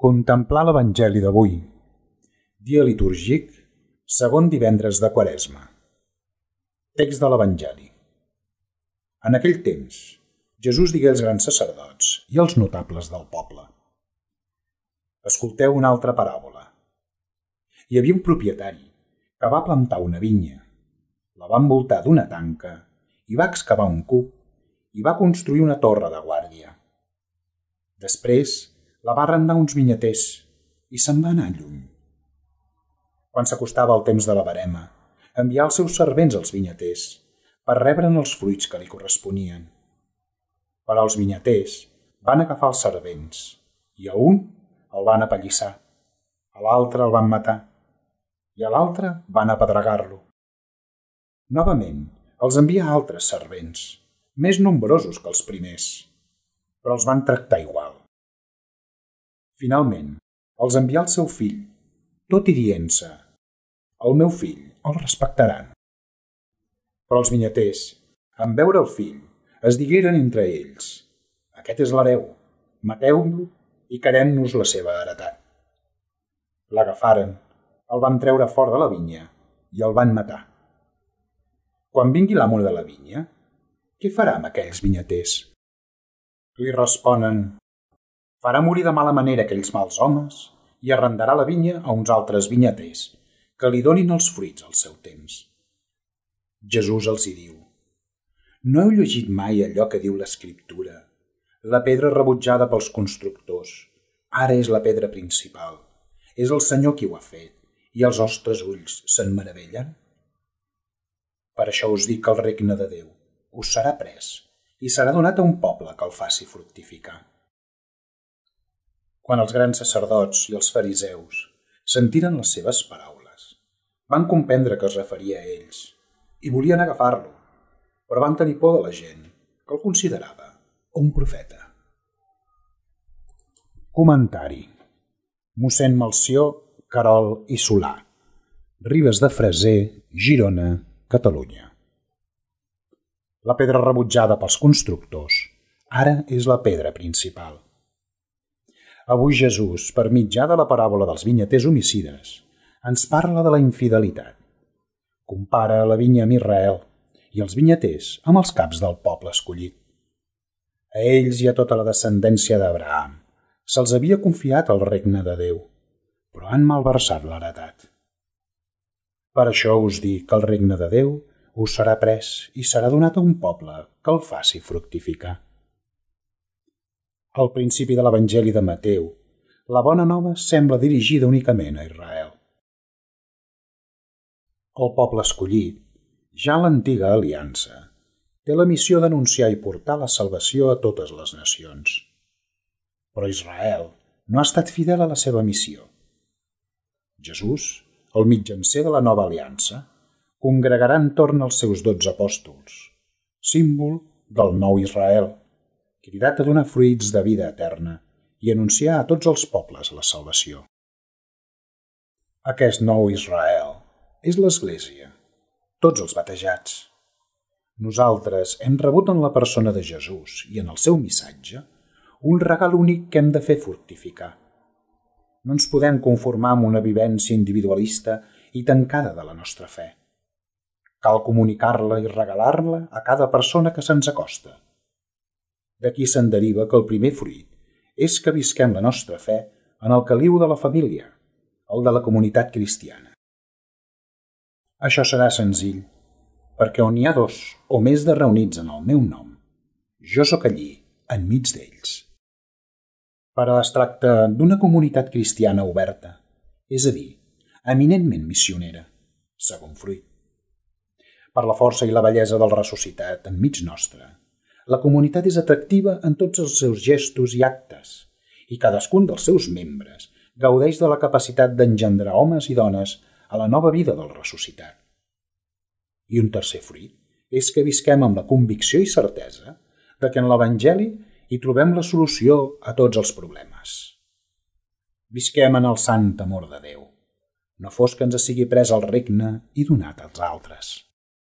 Contemplar l'Evangeli d'avui. Dia litúrgic, segon divendres de Quaresma. Text de l'Evangeli. En aquell temps, Jesús digué als grans sacerdots i als notables del poble. Escolteu una altra paràbola. Hi havia un propietari que va plantar una vinya, la va envoltar d'una tanca i va excavar un cub i va construir una torre de guàrdia. Després, la va arrendar uns vinyaters i se'n va anar lluny. Quan s'acostava el temps de la barema, envià els seus servents als vinyaters per rebre'n els fruits que li corresponien. Però els vinyaters van agafar els servents i a un el van apallissar, a l'altre el van matar i a l'altre van apedregar-lo. Novament, els envia altres servents, més nombrosos que els primers, però els van tractar igual. Finalment, els envià el seu fill, tot i dient-se «El meu fill el respectaran». Però els vinyaters, en veure el fill, es digueren entre ells «Aquest és l'hereu, mateu-lo i carem-nos la seva heretat». L'agafaren, el van treure fora de la vinya i el van matar. Quan vingui l'amo de la vinya, què farà amb aquells vinyaters? Li responen Farà morir de mala manera aquells mals homes i arrendarà la vinya a uns altres vinyaters, que li donin els fruits al seu temps. Jesús els hi diu, no heu llegit mai allò que diu l'Escriptura, la pedra rebutjada pels constructors, ara és la pedra principal. És el Senyor qui ho ha fet, i els vostres ulls se'n meravellen? Per això us dic que el regne de Déu us serà pres i serà donat a un poble que el faci fructificar. Quan els grans sacerdots i els fariseus sentiren les seves paraules, van comprendre que es referia a ells i volien agafar-lo, però van tenir por de la gent, que el considerava un profeta. Comentari Mossèn Malció, Carol i Solà Ribes de Freser, Girona, Catalunya. La pedra rebutjada pels constructors ara és la pedra principal. Avui Jesús, per mitjà de la paràbola dels vinyaters homicides, ens parla de la infidelitat. Compara la vinya amb Israel i els vinyaters amb els caps del poble escollit. A ells i a tota la descendència d'Abraham se'ls havia confiat el regne de Déu, però han malversat l'heretat. Per això us dic que el regne de Déu us serà pres i serà donat a un poble que el faci fructificar. Al principi de l'Evangeli de Mateu, la bona nova sembla dirigida únicament a Israel. El poble escollit, ja l'antiga aliança, té la missió d'anunciar i portar la salvació a totes les nacions. Però Israel no ha estat fidel a la seva missió. Jesús, el mitjancer de la nova aliança, congregarà entorn als seus dotze apòstols, símbol del nou Israel, cridat a donar fruits de vida eterna i anunciar a tots els pobles la salvació. Aquest nou Israel és l'Església, tots els batejats. Nosaltres hem rebut en la persona de Jesús i en el seu missatge un regal únic que hem de fer fructificar. No ens podem conformar amb una vivència individualista i tancada de la nostra fe. Cal comunicar-la i regalar-la a cada persona que se'ns acosta – D'aquí se'n deriva que el primer fruit és que visquem la nostra fe en el caliu de la família, el de la comunitat cristiana. Això serà senzill, perquè on hi ha dos o més de reunits en el meu nom, jo sóc allí, enmig d'ells. Però es tracta d'una comunitat cristiana oberta, és a dir, eminentment missionera, segon fruit. Per la força i la bellesa del ressuscitat enmig nostre, la comunitat és atractiva en tots els seus gestos i actes, i cadascun dels seus membres gaudeix de la capacitat d'engendrar homes i dones a la nova vida del ressuscitat. I un tercer fruit és que visquem amb la convicció i certesa de que en l'Evangeli hi trobem la solució a tots els problemes. Visquem en el sant amor de Déu. No fos que ens sigui pres el regne i donat als altres.